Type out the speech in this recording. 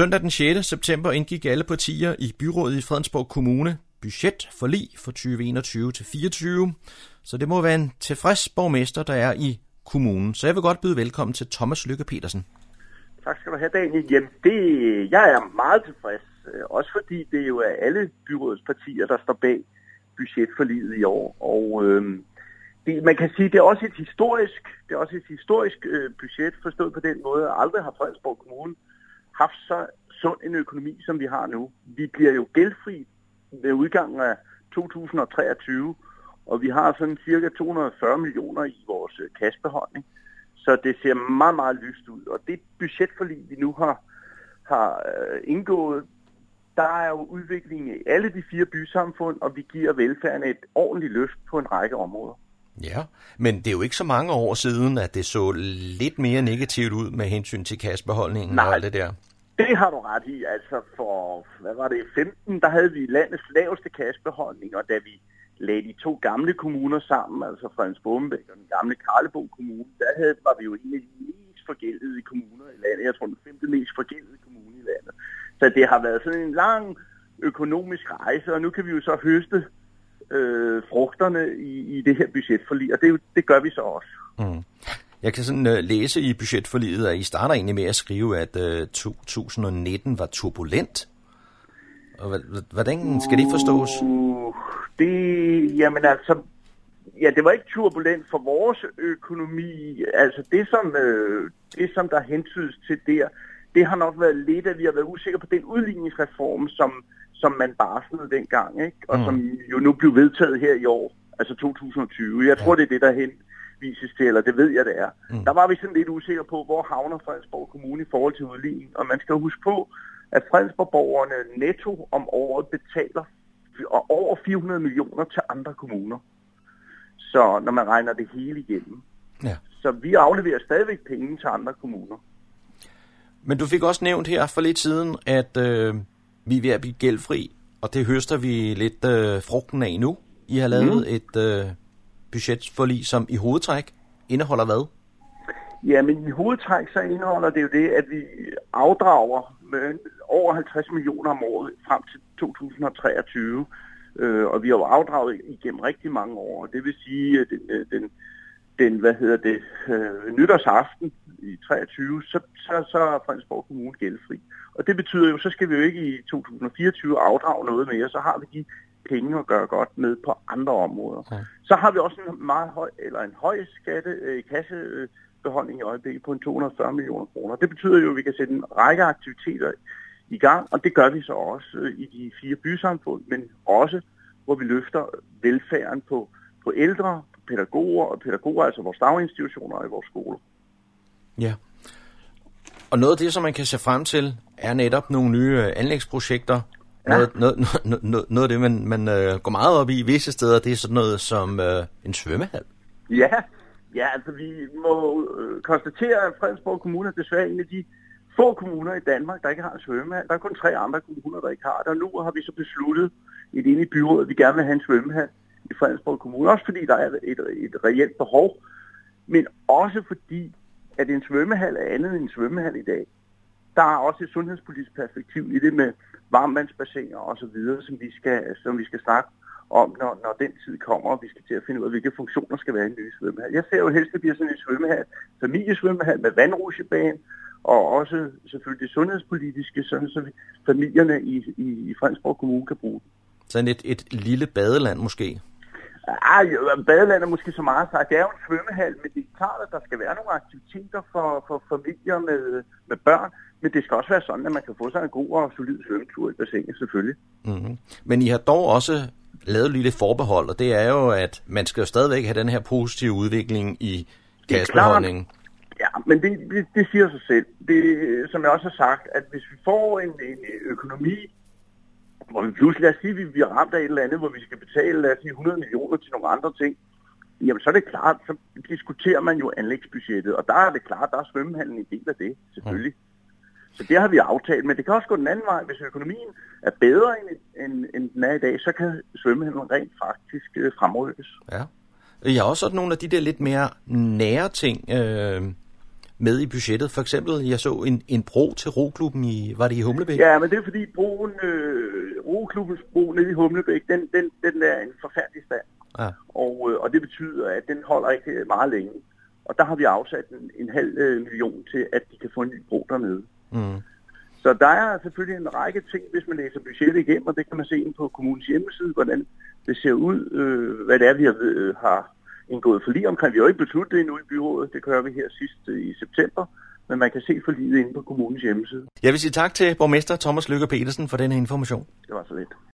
Søndag den 6. september indgik alle partier i byrådet i Fredensborg Kommune budget for lige for 2021 til 24. Så det må være en tilfreds borgmester, der er i kommunen. Så jeg vil godt byde velkommen til Thomas Lykke Petersen. Tak skal du have, Daniel. Jamen, det, jeg er meget tilfreds. Øh, også fordi det jo er alle byrådets partier, der står bag budgetforliget i år. Og øh, det, man kan sige, det er også et historisk, det er også et historisk øh, budget, forstået på den måde, at aldrig har Fredensborg Kommune haft så sund en økonomi, som vi har nu. Vi bliver jo gældfri ved udgangen af 2023, og vi har sådan cirka 240 millioner i vores øh, kassebeholdning. Så det ser meget, meget lyst ud. Og det budgetforlig, vi nu har, har øh, indgået, der er jo udvikling i alle de fire bysamfund, og vi giver velfærden et ordentligt løft på en række områder. Ja, men det er jo ikke så mange år siden, at det så lidt mere negativt ud med hensyn til kassebeholdningen Nej, og alt det der. Det har du ret i. Altså for, hvad var det, 15, der havde vi landets laveste kassebeholdning, og da vi lagde de to gamle kommuner sammen, altså Fredensborg og den gamle Karlebo Kommune, der havde, var vi jo en af de mest forgældede kommuner i landet. Jeg tror, den femte mest forgældede kommune i landet. Så det har været sådan en lang økonomisk rejse, og nu kan vi jo så høste øh, frugterne i, i det her budgetforlig, og det, det gør vi så også. Mm. Jeg kan sådan uh, læse i budgetforliget, at I starter egentlig med at skrive, at uh, øh, 2019 var turbulent. Og hvordan skal det forstås? Uh, det, jamen altså, ja, det var ikke turbulent for vores økonomi. Altså det, som, øh, det, som der hensydes til der, det har nok været lidt, at vi har været usikre på den udligningsreform, som, som man barslede dengang, ikke? og mm. som jo nu blev vedtaget her i år, altså 2020. Jeg tror, det er det, der henvises til, eller det ved jeg, det er. Mm. Der var vi sådan lidt usikre på, hvor havner Fredensborg Kommune i forhold til udligning. Og man skal huske på, at Fredensborg-borgerne netto om året betaler over 400 millioner til andre kommuner. Så når man regner det hele igennem. Ja. Så vi afleverer stadigvæk penge til andre kommuner. Men du fik også nævnt her for lidt siden, at øh, vi er ved at blive gældfri, og det høster vi lidt øh, frugten af nu. I har lavet mm. et øh, budgetforlig, som i hovedtræk indeholder hvad? Ja, men i hovedtræk så indeholder det jo det, at vi afdrager med over 50 millioner om året frem til 2023. Øh, og vi har jo afdraget igennem rigtig mange år. Det vil sige, at den, øh, den, den hvad hedder det, øh, nytårsaften i 23, så, så, så er Fredensborg Kommune gældfri. Og det betyder jo, så skal vi jo ikke i 2024 afdrage noget mere, så har vi de penge at gøre godt med på andre områder. Ja. Så har vi også en meget høj, eller en høj skatte, øh, kassebeholdning i øjeblikket på en 240 millioner kroner. Det betyder jo, at vi kan sætte en række aktiviteter i gang, og det gør vi så også øh, i de fire bysamfund, men også hvor vi løfter velfærden på, på ældre, pædagoger, og pædagoger, altså vores daginstitutioner og i vores skoler. Ja. Og noget af det, som man kan se frem til, er netop nogle nye øh, anlægsprojekter. Ja. Noget, noget, noget, noget, af det, man, man uh, går meget op i visse steder, det er sådan noget som uh, en svømmehal. Ja, ja, altså vi må uh, konstatere, at Fredensborg Kommune er desværre en af de få kommuner i Danmark, der ikke har en svømmehal. Der er kun tre andre kommuner, der ikke har det, og nu har vi så besluttet et inde i byrådet, at vi gerne vil have en svømmehal i Fredensborg Kommune. Også fordi der er et, et reelt behov, men også fordi, at en svømmehal er andet end en svømmehal i dag. Der er også et sundhedspolitisk perspektiv i det med varmvandsbassiner og så videre, som vi skal, som vi skal snakke om, når, når den tid kommer, og vi skal til at finde ud af, hvilke funktioner skal være i en ny svømmehal. Jeg ser jo helst, at det bliver sådan en svømmehal, familiesvømmehal med vandrutsjebane, og også selvfølgelig det sundhedspolitiske, sådan så familierne i, i, i Fredensborg Kommune kan bruge det. Sådan et, et lille badeland måske? Ej, badeland er måske så meget sagt. Det er jo en svømmehal, men det er klart, at der skal være nogle aktiviteter for, for familier med, med børn. Men det skal også være sådan, at man kan få sig en god og solid svømmetur i bassinet, selvfølgelig. Mm-hmm. Men I har dog også lavet et lille forbehold, og det er jo, at man skal jo stadigvæk have den her positive udvikling i gasbeholdningen. Ja, men det, det, det siger sig selv. Det, som jeg også har sagt, at hvis vi får en, en økonomi, hvor vi pludselig, lad os sige, at vi bliver ramt af et eller andet, hvor vi skal betale, lad os sige, 100 millioner til nogle andre ting, jamen så er det klart, så diskuterer man jo anlægsbudgettet, og der er det klart, der er svømmehallen en del af det, selvfølgelig. Mm. Så det har vi aftalt, men det kan også gå den anden vej. Hvis økonomien er bedre, end, end, end den er i dag, så kan svømmehallen rent faktisk øh, fremrykkes. Ja. Jeg har også sådan nogle af de der lidt mere nære ting, øh, med i budgettet. For eksempel, jeg så en, en bro til roklubben i, var det i Humlebæk? Ja, men det er fordi broen, øh, roklubbens bro nede i Humlebæk, den, den, den er en forfærdelig stand. Ja. Og, øh, og det betyder, at den holder ikke meget længe. Og der har vi afsat en, en halv øh, million til, at de kan få en ny bro dernede. Mm. Så der er selvfølgelig en række ting, hvis man læser budgettet igennem, og det kan man se ind på kommunens hjemmeside, hvordan det ser ud, øh, hvad det er, vi har, øh, har indgået forlig omkring. Vi har jo ikke besluttet det endnu i byrådet, det gør vi her sidst øh, i september, men man kan se forliget inde på kommunens hjemmeside. Jeg vil sige tak til borgmester Thomas Lykke Petersen for denne information. Det var så lidt.